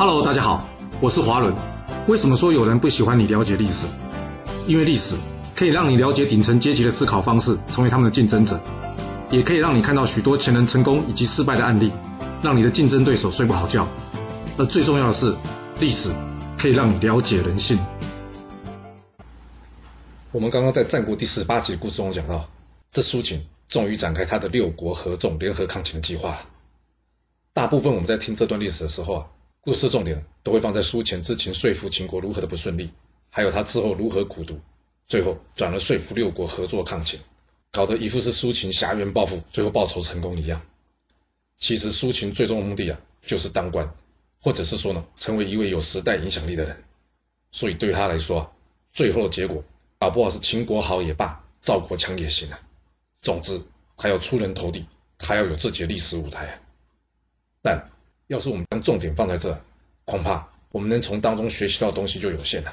Hello，大家好，我是华伦。为什么说有人不喜欢你了解历史？因为历史可以让你了解顶层阶级的思考方式，成为他们的竞争者，也可以让你看到许多前人成功以及失败的案例，让你的竞争对手睡不好觉。而最重要的是，历史可以让你了解人性。我们刚刚在战国第十八集的故事中讲到，这苏秦终于展开他的六国合纵联合抗秦的计划了。大部分我们在听这段历史的时候啊，故事重点都会放在苏秦之前说服秦国如何的不顺利，还有他之后如何苦读，最后转而说服六国合作抗秦，搞得一副是苏秦挟冤报复，最后报仇成功一样。其实苏秦最终的目的啊，就是当官，或者是说呢，成为一位有时代影响力的人。所以对他来说啊，最后的结果。搞不好是秦国好也罢，赵国强也行啊。总之，他要出人头地，他要有自己的历史舞台啊。但要是我们将重点放在这，恐怕我们能从当中学习到东西就有限了。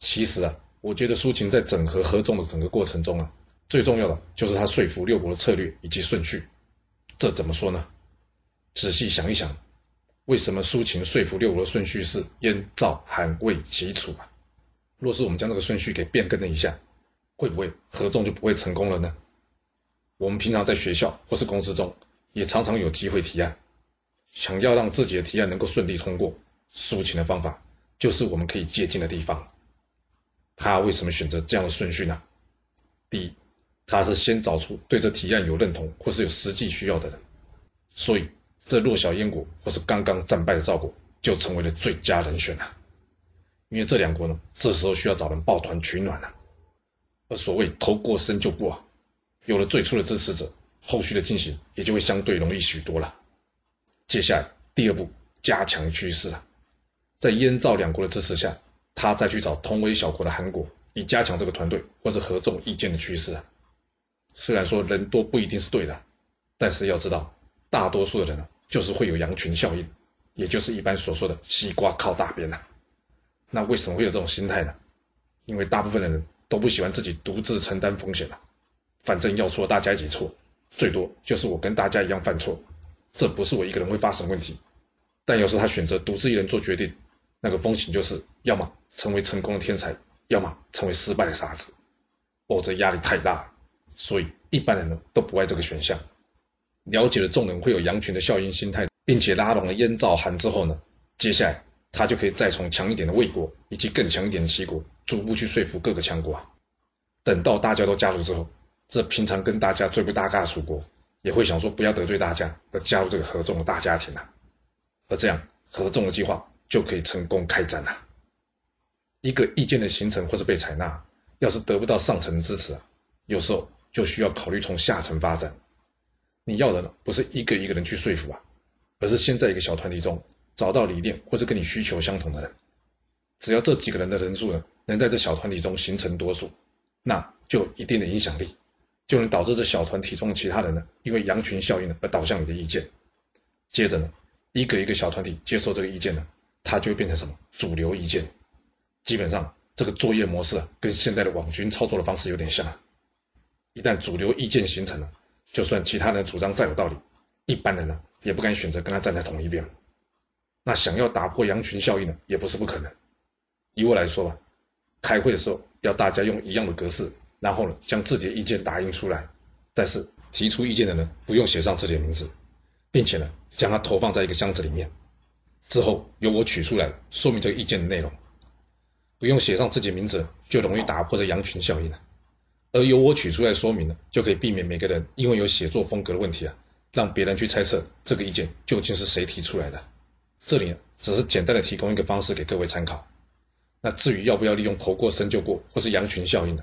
其实啊，我觉得苏秦在整合合纵的整个过程中啊，最重要的就是他说服六国的策略以及顺序。这怎么说呢？仔细想一想，为什么苏秦说服六国的顺序是燕、赵、韩、魏、齐、楚啊？若是我们将这个顺序给变更了一下，会不会合纵就不会成功了呢？我们平常在学校或是公司中，也常常有机会提案，想要让自己的提案能够顺利通过，抒情的方法就是我们可以借鉴的地方。他为什么选择这样的顺序呢？第一，他是先找出对这提案有认同或是有实际需要的人，所以这弱小燕国或是刚刚战败的赵国就成为了最佳人选了。因为这两国呢，这时候需要找人抱团取暖啊。而所谓头过身就过啊，有了最初的支持者，后续的进行也就会相对容易许多了。接下来第二步，加强趋势了，在燕赵两国的支持下，他再去找同为小国的韩国，以加强这个团队或者合纵意见的趋势啊。虽然说人多不一定是对的，但是要知道，大多数的人呢，就是会有羊群效应，也就是一般所说的西瓜靠大边呐。那为什么会有这种心态呢？因为大部分的人都不喜欢自己独自承担风险了。反正要错，大家一起错，最多就是我跟大家一样犯错，这不是我一个人会发生问题。但要是他选择独自一人做决定，那个风险就是要么成为成功的天才，要么成为失败的傻子。哦，这压力太大，所以一般人呢都不爱这个选项。了解了众人会有羊群的效应心态，并且拉拢了燕赵韩之后呢，接下来。他就可以再从强一点的魏国以及更强一点的齐国，逐步去说服各个强国。等到大家都加入之后，这平常跟大家最不搭嘎的楚国，也会想说不要得罪大家，而加入这个合众的大家庭啊。而这样合众的计划就可以成功开展了。一个意见的形成或是被采纳，要是得不到上层的支持啊，有时候就需要考虑从下层发展。你要的呢，不是一个一个人去说服啊，而是先在一个小团体中。找到理念或者跟你需求相同的人，只要这几个人的人数呢，能在这小团体中形成多数，那就有一定的影响力，就能导致这小团体中的其他人呢，因为羊群效应呢而导向你的意见。接着呢，一个一个小团体接受这个意见呢，它就会变成什么主流意见。基本上这个作业模式啊，跟现在的网军操作的方式有点像。一旦主流意见形成了，就算其他人主张再有道理，一般人呢也不敢选择跟他站在同一边。那想要打破羊群效应呢，也不是不可能。以我来说吧，开会的时候要大家用一样的格式，然后呢将自己的意见打印出来，但是提出意见的人不用写上自己的名字，并且呢将它投放在一个箱子里面，之后由我取出来说明这个意见的内容。不用写上自己名字，就容易打破这羊群效应了。而由我取出来说明呢，就可以避免每个人因为有写作风格的问题啊，让别人去猜测这个意见究竟是谁提出来的。这里只是简单的提供一个方式给各位参考。那至于要不要利用头过身就过，或是羊群效应呢？